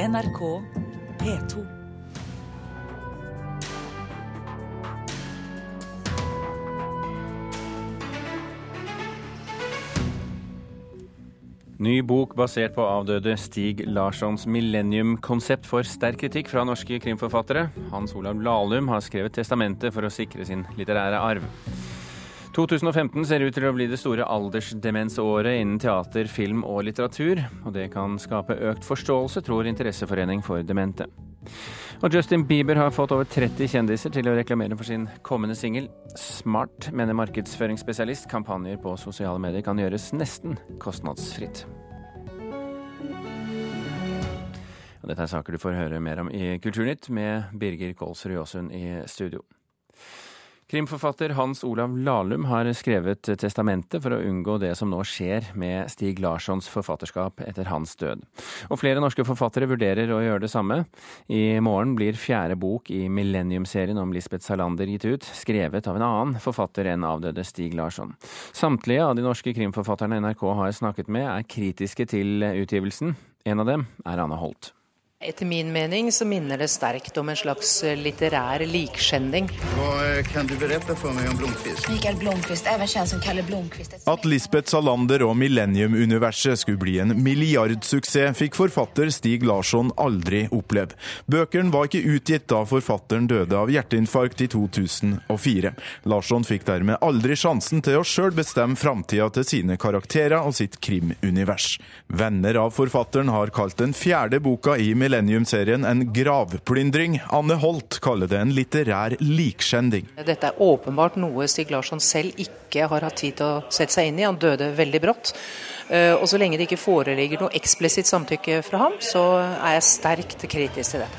NRK P2. Ny bok basert på avdøde Stig Larssons millennium-konsept får sterk kritikk fra norske krimforfattere. Hans Olav Lahlum har skrevet testamentet for å sikre sin litterære arv. 2015 ser ut til å bli det store aldersdemensåret innen teater, film og litteratur. Og det kan skape økt forståelse, tror Interesseforening for demente. Og Justin Bieber har fått over 30 kjendiser til å reklamere for sin kommende singel. Smart, mener markedsføringsspesialist. Kampanjer på sosiale medier kan gjøres nesten kostnadsfritt. Og dette er saker du får høre mer om i Kulturnytt med Birger Kålsrud Jåsund i studio. Krimforfatter Hans Olav Lahlum har skrevet testamentet for å unngå det som nå skjer med Stig Larssons forfatterskap etter hans død. Og flere norske forfattere vurderer å gjøre det samme. I morgen blir fjerde bok i Millennium-serien om Lisbeth Salander gitt ut, skrevet av en annen forfatter enn avdøde Stig Larsson. Samtlige av de norske krimforfatterne NRK har snakket med, er kritiske til utgivelsen. En av dem er Anne Holt. Etter min mening så minner det sterkt om en slags litterær likskjending. Hva kan du berette for meg om Blomkvist? Mikael Blomkvist, även kjent som Kalle Blomkvist. At Lisbeth Salander og Millennium-universet skulle bli en milliardsuksess, fikk forfatter Stig Larsson aldri oppleve. Bøkene var ikke utgitt da forfatteren døde av hjerteinfarkt i 2004. Larsson fikk dermed aldri sjansen til å sjøl bestemme framtida til sine karakterer og sitt krimunivers. Venner av forfatteren har kalt den fjerde boka i Millennium Millennium-serien en gravplyndring. Anne Holt kaller det en litterær likskjending. Dette er åpenbart noe Stig Larsson selv ikke har hatt tid til å sette seg inn i. Han døde veldig brått. Og så lenge det ikke foreligger noe eksplisitt samtykke fra ham, så er jeg sterkt kritisk til det.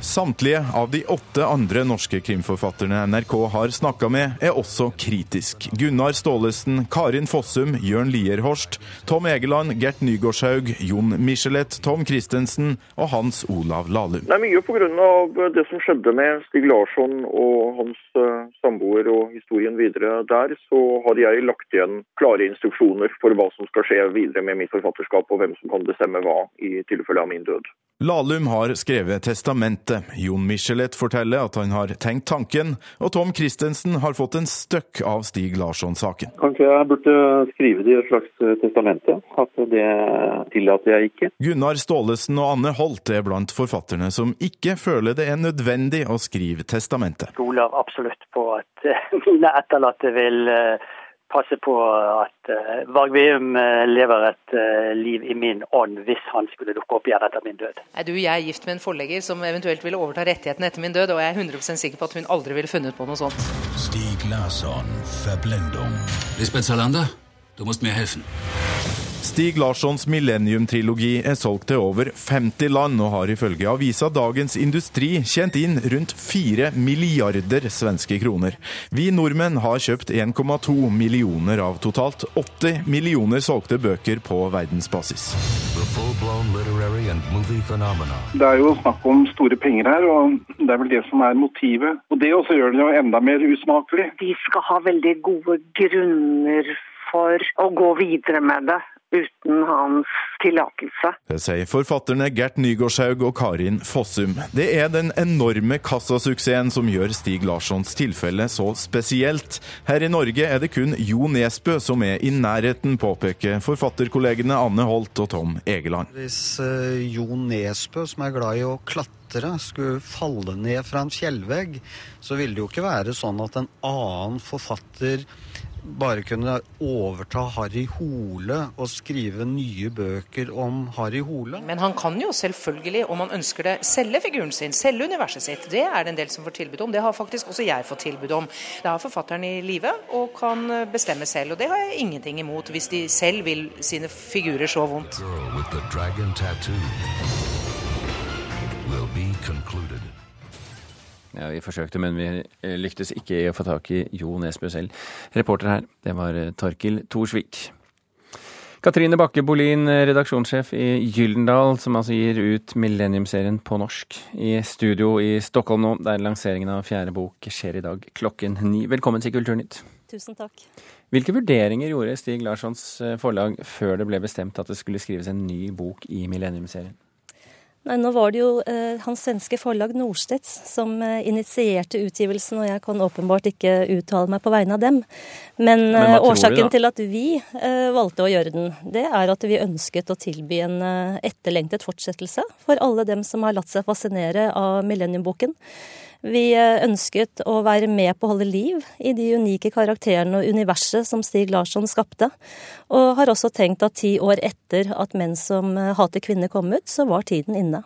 Samtlige av de åtte andre norske krimforfatterne NRK har snakka med, er også kritisk. Gunnar Staalesen, Karin Fossum, Jørn Lierhorst, Tom Egeland, Gert Nygårdshaug, Jon Michelet, Tom Christensen og Hans Olav Lahlum. Det er mye pga. det som skjedde med Stig Larsson og hans samboer og historien videre der, så hadde jeg lagt igjen klare instruksjoner for hva som skal skje videre med mitt forfatterskap, og hvem som kan bestemme hva i tilfelle av min død. Lahlum har skrevet testamentet. Jon Michelet forteller at han har tenkt tanken, og Tom Christensen har fått en støkk av Stig Larsson-saken. Kanskje jeg burde skrive det i et slags testamente, at det tillater jeg ikke. Gunnar Staalesen og Anne Holt er blant forfatterne som ikke føler det er nødvendig å skrive testamentet. Stoler absolutt på at mine etterlatte vil passe på at Vargveum Varg Veum lever et liv i min ånd hvis han skulle dukke opp igjen etter min død. Er du jeg er gift med en forlegger som eventuelt ville overta rettighetene etter min død, og jeg er 100% sikker på at hun aldri ville funnet på noe sånt. Stig Larsson, Verblendung. Lisbeth Salander, du må mir helfen. Stig Larssons Millennium-trilogi er solgt til over 50 land, og har ifølge avisa Dagens Industri tjent inn rundt 4 milliarder svenske kroner. Vi nordmenn har kjøpt 1,2 millioner av totalt 80 millioner solgte bøker på verdensbasis. Det er jo snakk om store penger her, og det er vel det som er motivet. Og det også gjør det jo enda mer usmakelig. De skal ha veldig gode grunner for å gå videre med det uten hans tillatelse. Det sier forfatterne Gert Nygårdshaug og Karin Fossum. Det er den enorme kassasuksessen som gjør Stig Larssons tilfelle så spesielt. Her i Norge er det kun Jo Nesbø som er i nærheten, påpeker forfatterkollegene Anne Holt og Tom Egeland. Hvis uh, Jo Nesbø, som er glad i å klatre, skulle falle ned fra en fjellvegg, så ville det jo ikke være sånn at en annen forfatter bare kunne overta Harry Hole og skrive nye bøker om Harry Hole. Men han kan jo selvfølgelig, om han ønsker det, selge figuren sin, selge universet sitt. Det er det en del som får tilbud om. Det har faktisk også jeg fått tilbud om. Det har forfatteren i live og kan bestemme selv. Og det har jeg ingenting imot, hvis de selv vil sine figurer så vondt. Ja, Vi forsøkte, men vi lyktes ikke i å få tak i Jo Nesbø selv. Reporter her, det var Torkil Thorsvik. Katrine Bakke Bolin, redaksjonssjef i Gyldendal, som altså gir ut Millennium-serien på norsk. I studio i Stockholm nå, der lanseringen av fjerde bok skjer i dag klokken ni. Velkommen til Kulturnytt. Tusen takk. Hvilke vurderinger gjorde Stig Larssons eh, forlag før det ble bestemt at det skulle skrives en ny bok i Millennium-serien? Nei, Nå var det jo eh, hans svenske forlag Norstedts som eh, initierte utgivelsen, og jeg kan åpenbart ikke uttale meg på vegne av dem. Men, Men eh, årsaken til at vi eh, valgte å gjøre den, det er at vi ønsket å tilby en eh, etterlengtet fortsettelse for alle dem som har latt seg fascinere av Millennium-boken. Vi eh, ønsket å være med på å holde liv i de unike karakterene og universet som Stig Larsson skapte, og har også tenkt at ti år etter at Menn som eh, hater kvinner kom ut, så var tiden inne.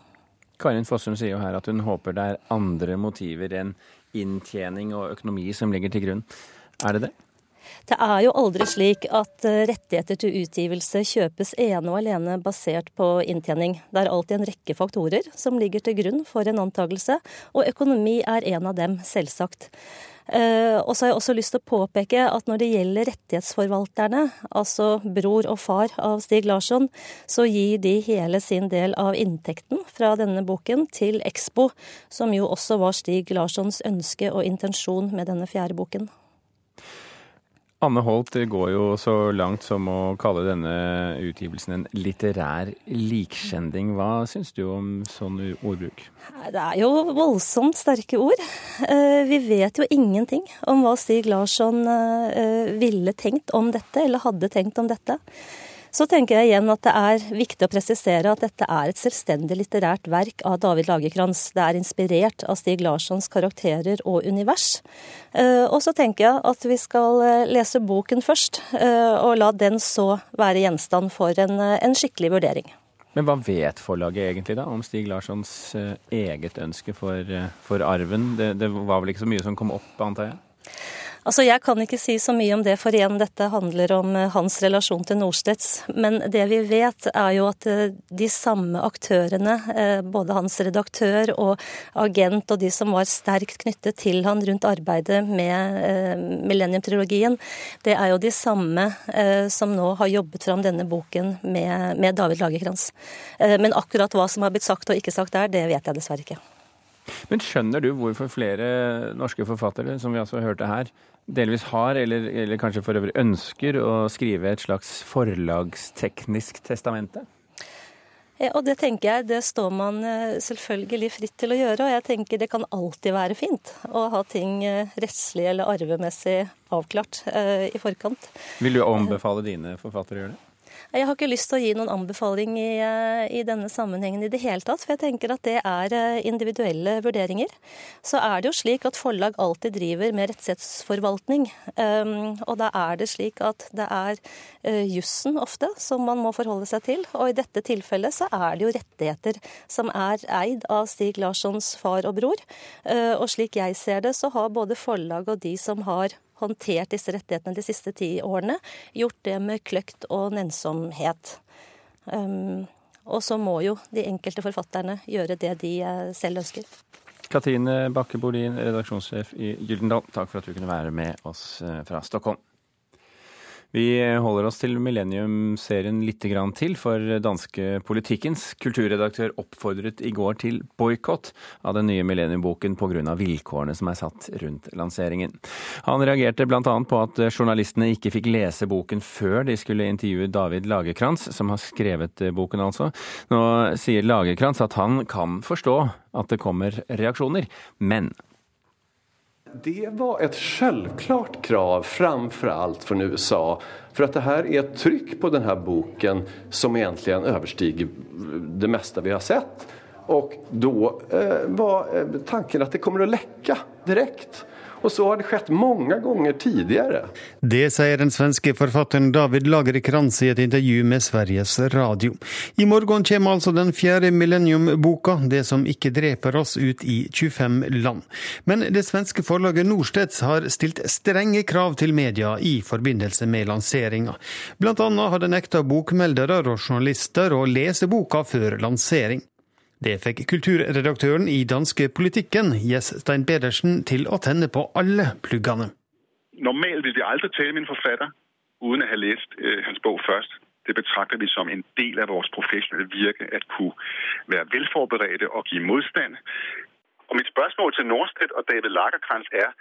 Karin Fossum sier jo her at hun håper det er andre motiver enn inntjening og økonomi som ligger til grunn. Er det det? Det er jo aldri slik at eh, rettigheter til utgivelse kjøpes ene og alene basert på inntjening. Det er alltid en rekke faktorer som ligger til grunn for en antakelse, og økonomi er en av dem, selvsagt. Uh, og så har jeg også lyst til å påpeke at når det gjelder rettighetsforvalterne, altså bror og far av Stig Larsson, så gir de hele sin del av inntekten fra denne boken til Expo, som jo også var Stig Larssons ønske og intensjon med denne fjerde boken. Anne Holt går jo så langt som å kalle denne utgivelsen en litterær likskjending. Hva syns du om sånn ordbruk? Det er jo voldsomt sterke ord. Eh, vi vet jo ingenting om hva Stig Larsson eh, ville tenkt om dette, eller hadde tenkt om dette. Så tenker jeg igjen at det er viktig å presisere at dette er et selvstendig litterært verk av David Lagerkrantz. Det er inspirert av Stig Larssons karakterer og univers. Eh, og så tenker jeg at vi skal eh, lese boken først, eh, og la den så være gjenstand for en, en skikkelig vurdering. Men hva vet forlaget egentlig da om Stig Larssons eget ønske for, for arven? Det, det var vel ikke så mye som kom opp, antar jeg? Altså, Jeg kan ikke si så mye om det, for igjen, dette handler om eh, hans relasjon til Norstedts. Men det vi vet, er jo at eh, de samme aktørene, eh, både hans redaktør og agent og de som var sterkt knyttet til han rundt arbeidet med Millennium-trilogien, det er jo de samme som nå har jobbet fram denne boken med, David Lagerkrantz. Men akkurat hva som har blitt sagt og ikke sagt der, det vet jeg dessverre ikke. Men skjønner du hvorfor flere norske forfattere, som vi altså hørte her, delvis har, eller, eller kanskje for øvrig ønsker, å skrive et slags forlagsteknisk testamente? Og det tenker jeg, det står man eh, selvfølgelig fritt til å gjøre. Og jeg tenker det kan alltid være fint å ha ting eh, rettslig eller arvemessig avklart eh, i forkant. Vil du ombefale dine forfattere å gjøre det? Jeg har ikke lyst til å gi noen anbefaling i, eh, i, denne sammenhengen i det hele tatt, for jeg tenker at det er eh, individuelle vurderinger. Så er det jo slik at forlag alltid driver med rettighetsforvaltning. Um, og da er det slik at det er uh, jussen ofte som man må forholde seg til. Og i dette tilfellet så er det jo rettigheter som er eid av Stig Larssons far og bror. Og slik jeg ser det, så har både forlag og de som har håndtert disse rettighetene de siste ti årene, gjort det med kløkt og nensomhet. Um, og så må jo de enkelte forfatterne gjøre det de eh, selv ønsker. Katrine Bakke Bolin, redaksjonssjef i Gyldendal, takk for at du kunne være med oss eh, fra Stockholm. Vi holder oss til Millennium-serien litt til, for danske Politikkens kulturredaktør oppfordret i går til boikott av den nye Millennium-boken pga. vilkårene som er satt rundt lanseringen. Han reagerte bl.a. på at journalistene ikke fikk lese boken før de skulle intervjue David Lagerkrantz, som har skrevet boken altså. Nå sier Lagerkrantz at han kan forstå at det kommer reaksjoner, men det var et selvklart krav framfor alt fra USA. For at det her er et trykk på denne boken som egentlig overstiger det meste vi har sett. Og da eh, var eh, tanken at det kommer å lekke direkte. Og så har det skjedd mange ganger tidligere. Det sier den svenske forfatteren David Lagerkrantz i et intervju med Sveriges Radio. I morgen kommer altså den fjerde Millennium-boka, Det som ikke dreper oss, ut i 25 land. Men det svenske forlaget Norstedts har stilt strenge krav til media i forbindelse med lanseringa. Blant annet har det nekta bokmeldere og journalister å lese boka før lansering. Det fikk kulturredaktøren i danske Politikken, Jess Stein Pedersen, til å tenne på alle pluggene. Normalt vil vi aldri tale med en forfatter uten å ha lest eh, hans bok først. Det betrakter vi som en del av vårt profesjonelle virke at kunne være velforberedte og gi motstand. Og mitt spørsmål til Norstedt og David Lagerkrantz er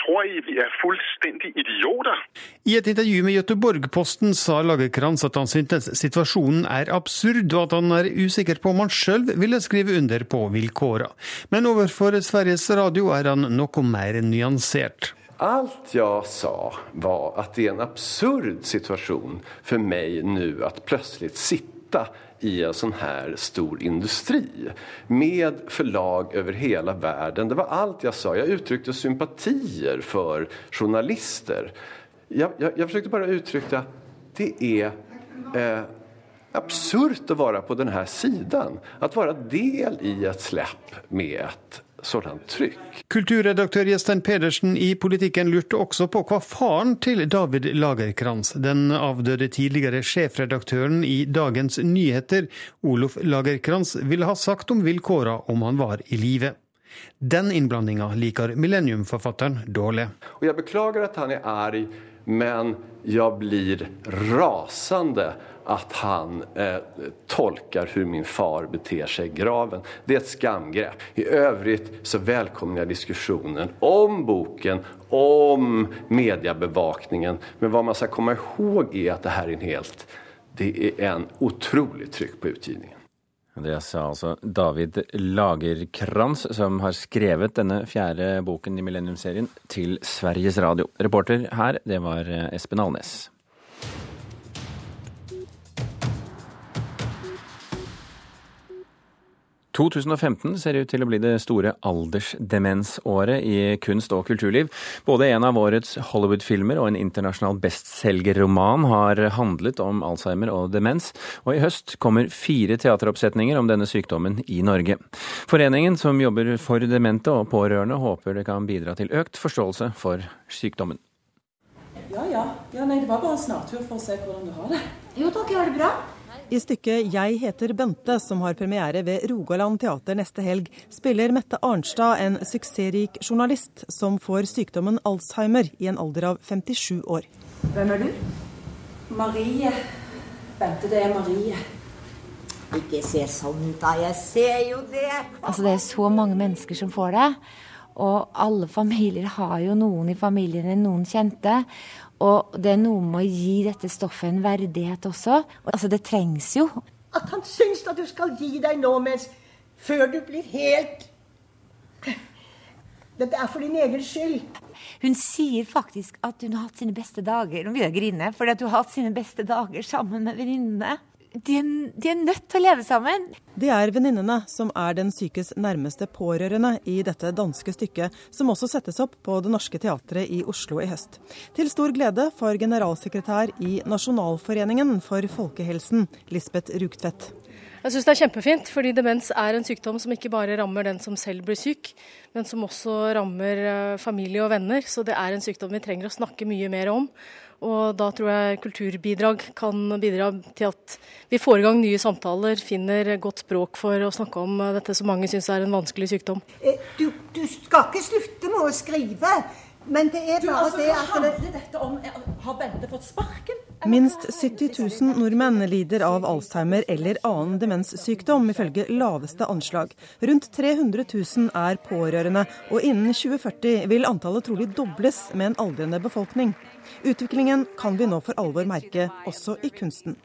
Tror I vi er fullstendig idioter? I et intervju med Göteborg-Posten sa Lagerkrantz at han syntes situasjonen er absurd, og at han er usikker på om han sjøl ville skrive under på vilkåra. Men overfor Sveriges Radio er han noe mer nyansert. Alt jeg sa var at det er en absurd situasjon for meg nå at plutselig sitta i en sån här stor industri med förlag över hela världen. Det var allt jag sa. Jag uttryckte sympatier för journalister. Jag, jag, jag försökte bara uttrycka det är eh, absurt att vara på den här sidan. Att vara del i ett släpp med ett sådant trykk. Kulturredaktør Gjesten Pedersen i Politikken lurte også på hva faren til David Lagerkrantz, den avdøde tidligere sjefredaktøren i Dagens Nyheter, Olof Lagerkrantz, ville ha sagt om vilkåra om han var i live. Den innblandinga liker millenniumforfatteren dårlig. Og jeg beklager at han er arg, men jeg blir rasende at han eh, tolkar hur min far beter seg i graven. Det er et skamgrepp. I övrigt så välkomnar jag diskussionen om boken, om mediebevakningen. Men hva man skal komme ihåg er at det här är en helt, det er en otrolig trykk på utgivningen. Det sa altså David Lagerkrans, som har skrevet denne fjerde boken i Millennium-serien til Sveriges Radio. Reporter her, det var Espen Alnes. 2015 ser ut til å bli det store aldersdemensåret i kunst og kulturliv. Både en av årets Hollywood-filmer og en internasjonal bestselgerroman har handlet om Alzheimer og demens, og i høst kommer fire teateroppsetninger om denne sykdommen i Norge. Foreningen som jobber for demente og pårørende håper det kan bidra til økt forståelse for sykdommen. Ja, ja. ja nei, det var bare en snartur for å se hvordan du har det. Jo takk, jeg har det bra. I stykket 'Jeg heter Bente', som har premiere ved Rogaland teater neste helg, spiller Mette Arnstad en suksessrik journalist som får sykdommen Alzheimer i en alder av 57 år. Hvem er du? Marie. Bente, det er Marie. Ikke se sånn ut, da. Jeg ser jo det. Altså, det er så mange mennesker som får det. Og alle familier har jo noen i familiene, noen kjente. Og det er noe med å gi dette stoffet en verdighet også. Altså, det trengs jo. At han syns at du skal gi deg nå, mens før du blir helt Dette er for din egen skyld. Hun sier faktisk at hun har hatt sine beste dager. Nå begynner jeg å grine, fordi at hun har hatt sine beste dager sammen med venninnene. De, de, er nødt til å leve sammen. Det er venninnene som er den sykes nærmeste pårørende i dette danske stykket, som også settes opp på Det Norske Teatret i Oslo i høst. Til stor glede for generalsekretær i Nasjonalforeningen for folkehelsen, Lisbeth Rugtvedt. Jeg syns det er kjempefint, fordi demens er en sykdom som ikke bare rammer den som selv blir syk, men som også rammer eh, familie og venner. Så det er en sykdom vi trenger å snakke mye mer om. Og da tror jeg kulturbidrag kan bidra til at vi får i gang nye samtaler, finner godt språk for å snakke om dette som mange syns er en vanskelig sykdom. Eh, du, du, skal ikke slutte med å skrive, men det er bare du, altså, det at Hva handler dette om? Har Bente fått sparken? Minst 70 000 nordmenn lider av Alzheimer eller annen demenssykdom, ifølge laveste anslag. Rundt 300 000 er pårørende, og innen 2040 vil antallet trolig dobles med en aldrende befolkning. Utviklingen kan vi nå for alvor merke også i kunsten.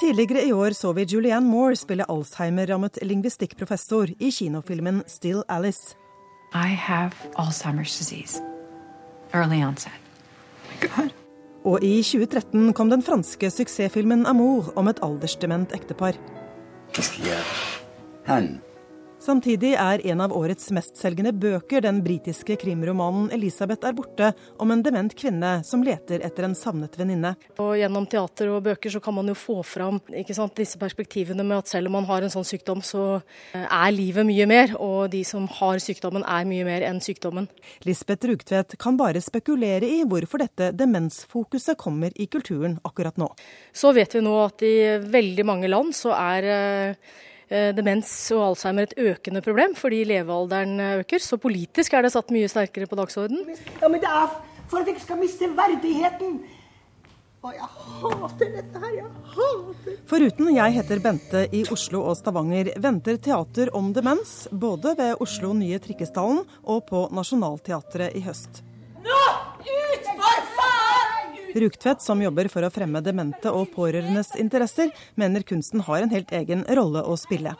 Tidligere i år så vi Julianne Moore spille Alzheimer-rammet lingvistikkprofessor i kinofilmen 'Still Alice'. I have Alzheimer's disease. Early onset. Og i 2013 kom den franske suksessfilmen 'Amour' om et aldersdement ektepar. Samtidig er en av årets mestselgende bøker den britiske krimromanen 'Elisabeth er borte', om en dement kvinne som leter etter en savnet venninne. Og Gjennom teater og bøker så kan man jo få fram sant, disse perspektivene med at selv om man har en sånn sykdom, så eh, er livet mye mer. Og de som har sykdommen er mye mer enn sykdommen. Lisbeth Rugtvedt kan bare spekulere i hvorfor dette demensfokuset kommer i kulturen akkurat nå. Så vet vi nå at i veldig mange land så er eh, demens og Alzheimer et økende problem fordi levealderen øker. Så politisk er det satt mye sterkere på dagsordenen. Ja, men det er for at jeg skal miste verdigheten. Og jeg hater dette her. Jeg hater Foruten Jeg heter Bente i Oslo og Stavanger, venter teater om demens både ved Oslo Nye Trikkestallen og på Nationaltheatret i høst. Nå! Ut, for faen! Rugtvedt, som jobber for å fremme demente og pårørendes interesser, mener kunsten har en helt egen rolle å spille.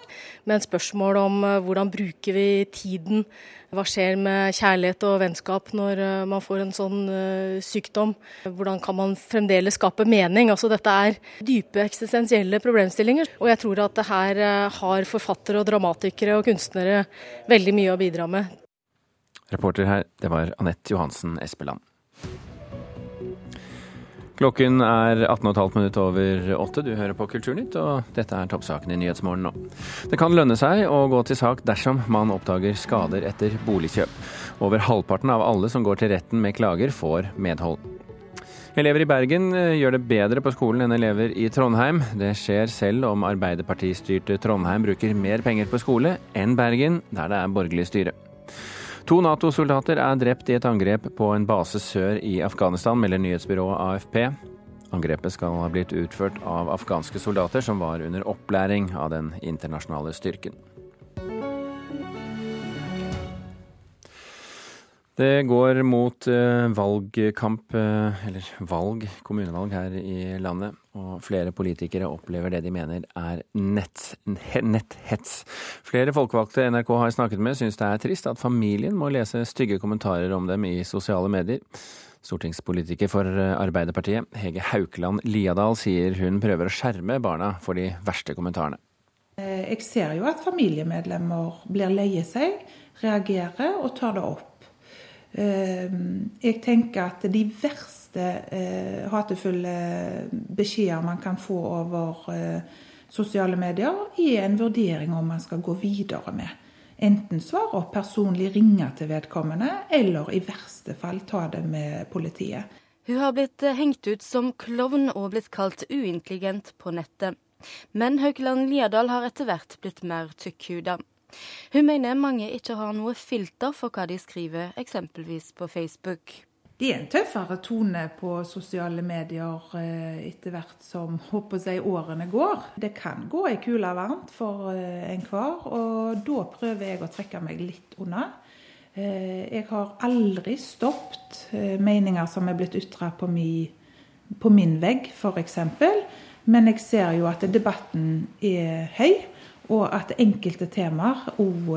Men spørsmål om eh, hvordan bruker vi tiden, hva skjer med kjærlighet og vennskap når eh, man får en sånn eh, sykdom, hvordan kan man fremdeles skape mening? Altså Dette er dype eksistensielle problemstillinger, og jeg tror at det her har forfattere og dramatikere og kunstnere veldig mye å bidra med. Reporter her, det var Anette Johansen Espeland. Klokken er 18,5 minutter over åtte. Du hører på Kulturnytt, og dette er toppsaken i Nyhetsmorgen nå. Det kan lønne seg å gå til sak dersom man oppdager skader etter boligkjøp. Over halvparten av alle som går til retten med klager, får medhold. Elever i Bergen eh, gjør det bedre på skolen enn elever i Trondheim. Det skjer selv om Arbeiderpartistyrte Trondheim bruker mer penger på skole enn Bergen, der det er borgerlig styre. To Nato-soldater er drept i et angrep på en base sør i Afghanistan, melder nyhetsbyrået AFP. Angrepet skal ha blitt utført av afghanske soldater som var under opplæring av den internasjonale styrken. Det går mot eh, valgkamp, eh, eller valg, kommunevalg her i landet. Og flere politikere opplever det de mener er nett, netthets. Flere folkevalgte NRK har snakket med syns det er trist at familien må lese stygge kommentarer om dem i sosiale medier. Stortingspolitiker for Arbeiderpartiet, Hege Haukeland Liadal, sier hun prøver å skjerme barna for de verste kommentarene. Jeg ser jo at familiemedlemmer blir leie seg, reagerer og tar det opp. Jeg tenker at de verste eh, hatefulle beskjeder man kan få over eh, sosiale medier, er en vurdering om man skal gå videre med. Enten svare opp personlig, ringe til vedkommende, eller i verste fall ta det med politiet. Hun har blitt hengt ut som klovn og blitt kalt uintelligent på nettet. Men Haukeland Liadal har etter hvert blitt mer tykkhuda. Hun mener mange ikke har noe filter for hva de skriver, eksempelvis på Facebook. Det er en tøffere tone på sosiale medier etter hvert som jeg, årene går. Det kan gå ei kule varmt for enhver, og da prøver jeg å trekke meg litt unna. Jeg har aldri stoppet meninger som er blitt ytra på, på min vegg, f.eks. Men jeg ser jo at debatten er høy og at enkelte temaer òg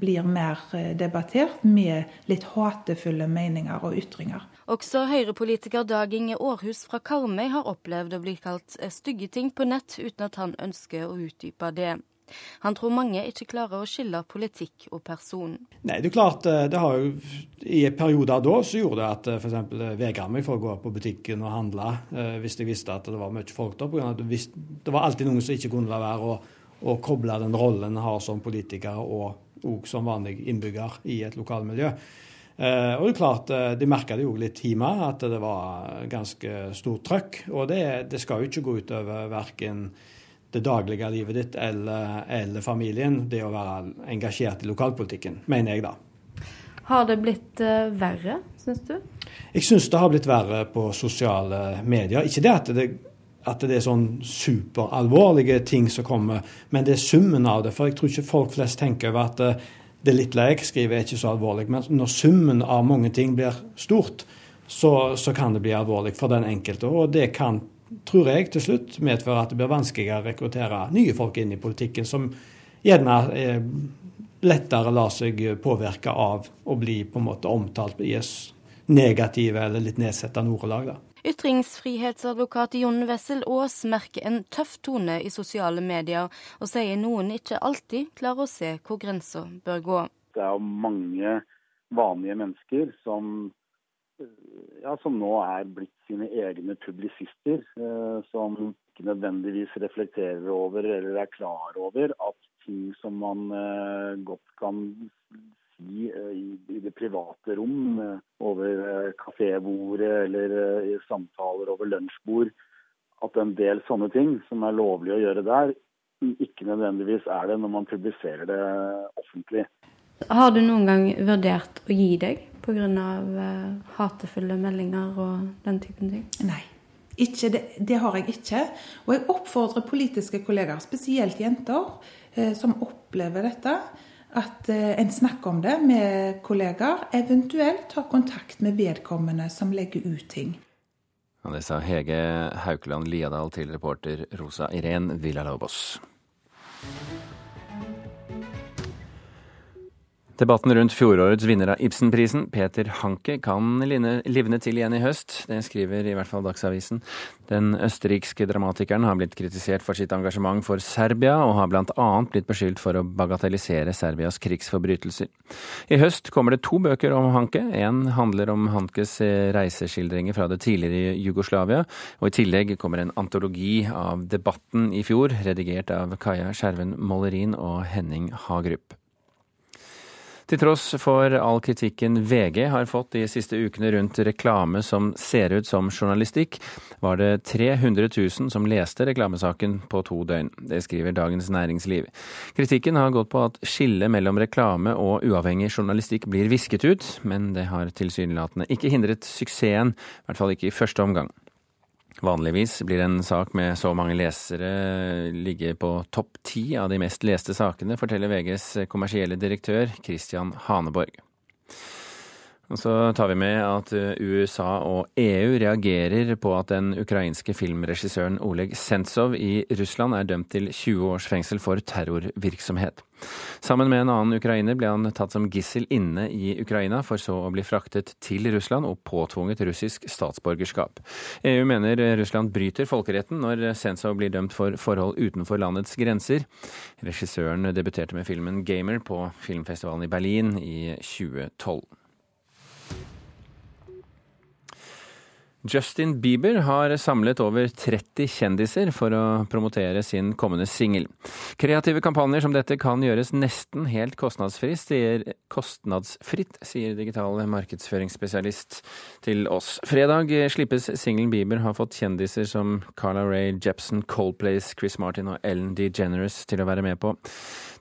blir mer debattert med litt hatefulle meninger og ytringer. Også Høyre-politiker Dag Inge Aarhus fra Karmøy har opplevd å bli kalt stygge ting på nett, uten at han ønsker å utdype det. Han tror mange ikke klarer å skille politikk og person. Nei, det er klart, det har jo I perioder da så gjorde det at f.eks. vegra meg for å gå på butikken og handle hvis jeg visste at det var mye folk der. På grunn av at det var alltid noen som ikke kunne la være å, å koble den rollen en har som politiker og, og som vanlig innbygger i et lokalmiljø. Uh, og det er klart, De merka det jo litt hjemme, at det var ganske stort trøkk. Og det, det skal jo ikke gå utover verken det daglige livet ditt eller, eller, familien, det å være engasjert i lokalpolitikken, mener jeg da. Har det blitt uh, verre, syns du? Jeg syns det har blitt verre på sosiale medier. Ikke det at det, at det er sånn superalvorlige ting som kommer, men det er summen av det. For jeg tror ikke folk flest tenker over at uh, det lille jeg skriver er ikke så alvorlig. Men når summen av mange ting blir stort, så, så kan det bli alvorlig for den enkelte. Og det kan tror jeg til slutt medføre at det blir vanskeligere å rekruttere nye folk inn i politikken, som gjerne eh, lettere lar seg påvirke av å bli på en måte omtalt i negative eller litt nedsettende ordelag. da. Ytringsfrihetsadvokat Jon Wessel Aas merker en tøff tone i sosiale medier, og sier noen ikke alltid klarer å se hvor grensa bør gå. Det er jo mange vanlige mennesker som ja, som nå er blitt sine egne publisister. Eh, som ikke nødvendigvis reflekterer over eller er klar over at ting som man eh, godt kan si eh, i, det private rom, eh, over eh, kafébordet eller i samtaler over lunsjbord, at en del sånne ting som er lovlig å gjøre der, ikke nødvendigvis er det når man publiserer det offentlig. Har du noen gang vurdert å gi deg pga. Hatefulle meldinger og den typen ting? Nei. Ikke det, det, har jeg ikke. Og jeg oppfordrer politiske kollegaer, spesielt jenter, eh, som opplever dette, at eh, en snakker om det med kollegaer, eventuelt tar kontakt med vedkommende som legger ut ting. Ja, det sa Hege Haukeland Liadal til reporter Rosa Irén Villalobos. Debatten rundt fjorårets vinner av Ibsenprisen, Peter Hanke, kan livne til igjen i høst. Det skriver i hvert fall Dagsavisen. Den østerrikske dramatikeren har blitt kritisert for sitt engasjement for Serbia, og har blant annet blitt beskyldt for å bagatellisere Serbias krigsforbrytelser. I høst kommer det to bøker om Hanke. En handler om Hankes reiseskildringer fra det tidligere Jugoslavia, og i tillegg kommer en antologi av debatten i fjor, redigert av Kaja Skjerven Mollerin og Henning Hagerup. Til tross for all kritikken VG har fått de siste ukene rundt reklame som ser ut som journalistikk, var det 300 000 som leste reklamesaken på to døgn. Det skriver Dagens Næringsliv. Kritikken har gått på at skillet mellom reklame og uavhengig journalistikk blir visket ut, men det har tilsynelatende ikke hindret suksessen, i hvert fall ikke i første omgang. Vanligvis blir en sak med så mange lesere ligge på topp ti av de mest leste sakene, forteller VGs kommersielle direktør Christian Haneborg. Og så tar vi med at eh, USA og EU reagerer på at den ukrainske filmregissøren Oleg Sentsov i Russland er dømt til 20 års fengsel for terrorvirksomhet. Sammen med en annen ukrainer ble han tatt som gissel inne i Ukraina, for så å bli fraktet til Russland og påtvunget russisk statsborgerskap. EU mener Russland bryter folkeretten når Sensov blir dømt for forhold utenfor landets grenser. Regissøren debuterte med filmen Gamer på filmfestivalen i Berlin i 2012. Justin Bieber har samlet over 30 kjendiser for å promotere sin kommende singel. Kreative kampanjer som dette kan gjøres nesten helt kostnadsfritt, sier, kostnadsfritt, sier digital markedsføringsspesialist til oss. Fredag slippes singelen Bieber har fått kjendiser som Carla Ray Jepsen, Coldplace, Chris Martin og Ellen DeGeneres til å være med på.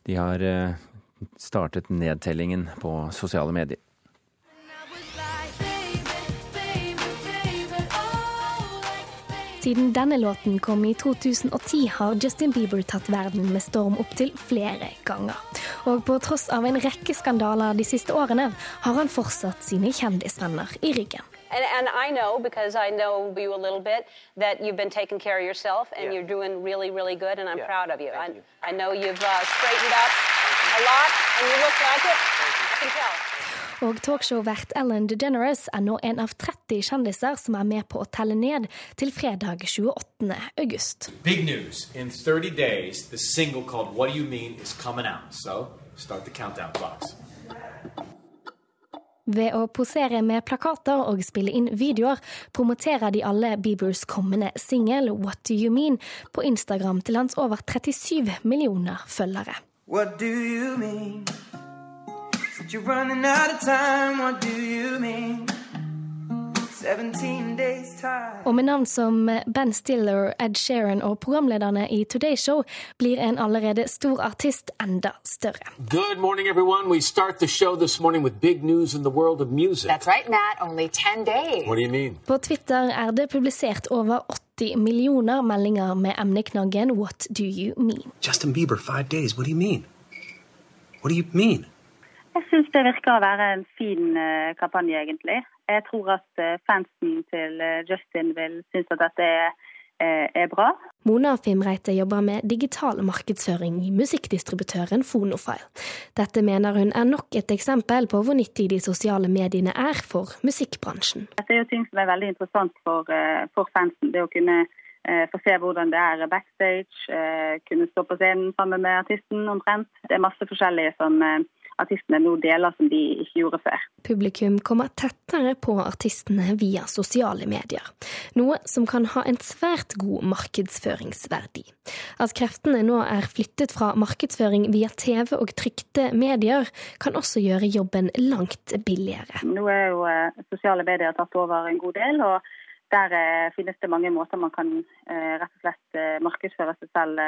De har eh, startet nedtellingen på sosiale medier. Siden denne låten kom i 2010, har Justin Bieber tatt verden med storm opptil flere ganger. Og på tross av en rekke skandaler de siste årene, har han fortsatt sine kjendisvenner i ryggen. And, and, I know because I know you a little bit that you've been taking care of yourself and yeah. you're doing really, really good, and I'm yeah. proud of you. I, you. I, know you've uh, straightened up a lot and you look like it. I can tell. Og talkshow-vert Ellen DeGeneres er nå en av 30 kjendiser som er med på å telle ned til fredag 28. august. Big news. In 30 days, the single called What Do You Mean is coming out. So start the countdown clocks. Ved å posere med plakater og spille inn videoer promoterer de alle Biebers kommende singel What Do You Mean på Instagram til hans over 37 millioner følgere. What do you mean? You're running out of time, what do you mean? Og med navn som Ben Stiller, Ed Sheeran og programlederne i Today Show blir en allerede stor artist enda større. Good morning, everyone. We start the show this morning with big news in the world of music. That's right, Matt. Only 10 days. What do you mean? På Twitter er det publisert over 80 millioner meldinger med emneknaggen What do you mean? Justin Bieber, five days. What do you mean? What do you mean? Jeg syns det virker å være en fin uh, kampanje, egentlig. Jeg tror at uh, fansen til uh, Justin vil synes at dette er, er bra. Mona Fimreite jobber med digital markedsføring i musikkdistributøren Fonofile. Dette mener hun er nok et eksempel på hvor nyttig de sosiale mediene er for musikkbransjen. Dette er jo ting som er veldig interessant for, for fansen. Det å kunne få se hvordan det er backstage, kunne stå på scenen sammen med artisten omtrent. Det er masse forskjellige som artistene nå deler som de ikke gjorde før. Publikum kommer tettere på artistene via sosiale medier, noe som kan ha en svært god markedsføringsverdi. At kreftene nå er flyttet fra markedsføring via TV og trykte medier, kan også gjøre jobben langt billigere. Nå er jo eh, sosiale medier tatt over en god del. og der eh, finnes det mange måter man kan eh, rett og slett eh, markedsføre seg selv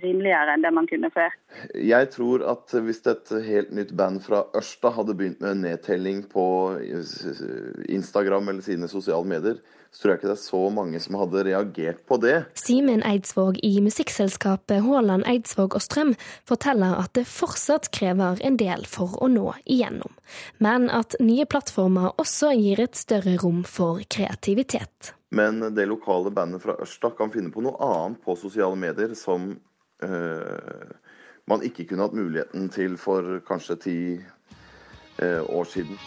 rimeligere enn det man kunne før. Jeg tror at hvis et helt nytt band fra Ørsta hadde begynt med nedtelling på Instagram eller sine sosiale medier, så tror jeg ikke det er så mange som hadde reagert på det. Simen Eidsvåg i musikkselskapet Haaland Eidsvåg og Strøm forteller at det fortsatt krever en del for å nå igjennom, men at nye plattformer også gir et større rom for kreativitet. Men det lokale bandet fra Ørsta kan finne på noe annet på sosiale medier som øh, man ikke kunne hatt muligheten til for kanskje ti øh, år siden.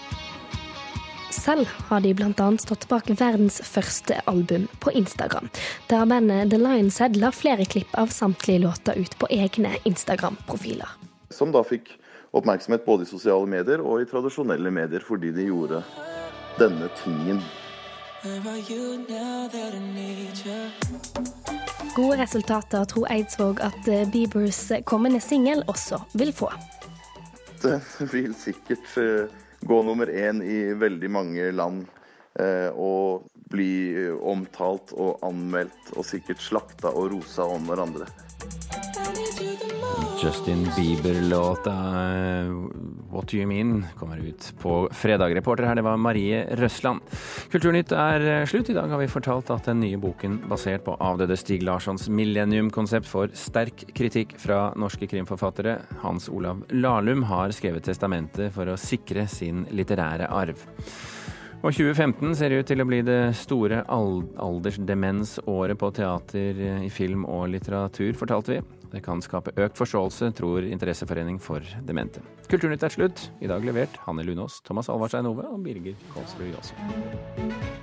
Selv har de bl.a. stått bak verdens første album på Instagram, der bandet The Lionshead la flere klipp av samtlige låter ut på egne Instagram-profiler. Som da fikk oppmerksomhet både i sosiale medier og i tradisjonelle medier, fordi de gjorde denne tingen. Gode resultater tror Eidsvåg at eh, Biebers kommende singel også vil få. Den vil sikkert eh, gå nummer én i veldig mange land. Eh, og bli omtalt og anmeldt og sikkert slakta og rosa om hverandre. Justin Bieber-låta eh, 'What Do You Mean' kommer ut på fredag. Reporter her, det var Marie Røsland. Kulturnytt er eh, slutt. I dag har vi fortalt at den nye boken basert på avdøde Stig Larssons millennium-konsept får sterk kritikk fra norske krimforfattere. Hans Olav Lahlum har skrevet testamentet for å sikre sin litterære arv. Og 2015 ser ut til å bli det store aldersdemensåret på teater, i film og litteratur, fortalte vi. Det kan skape økt forståelse, tror Interesseforening for demente. Kulturnytt er slutt. I dag levert Hanne Lunås, Thomas Alvarstein Ove og Birger Kolsrud Jåsund.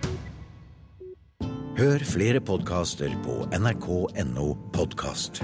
Hør flere podkaster på nrk.no podkast.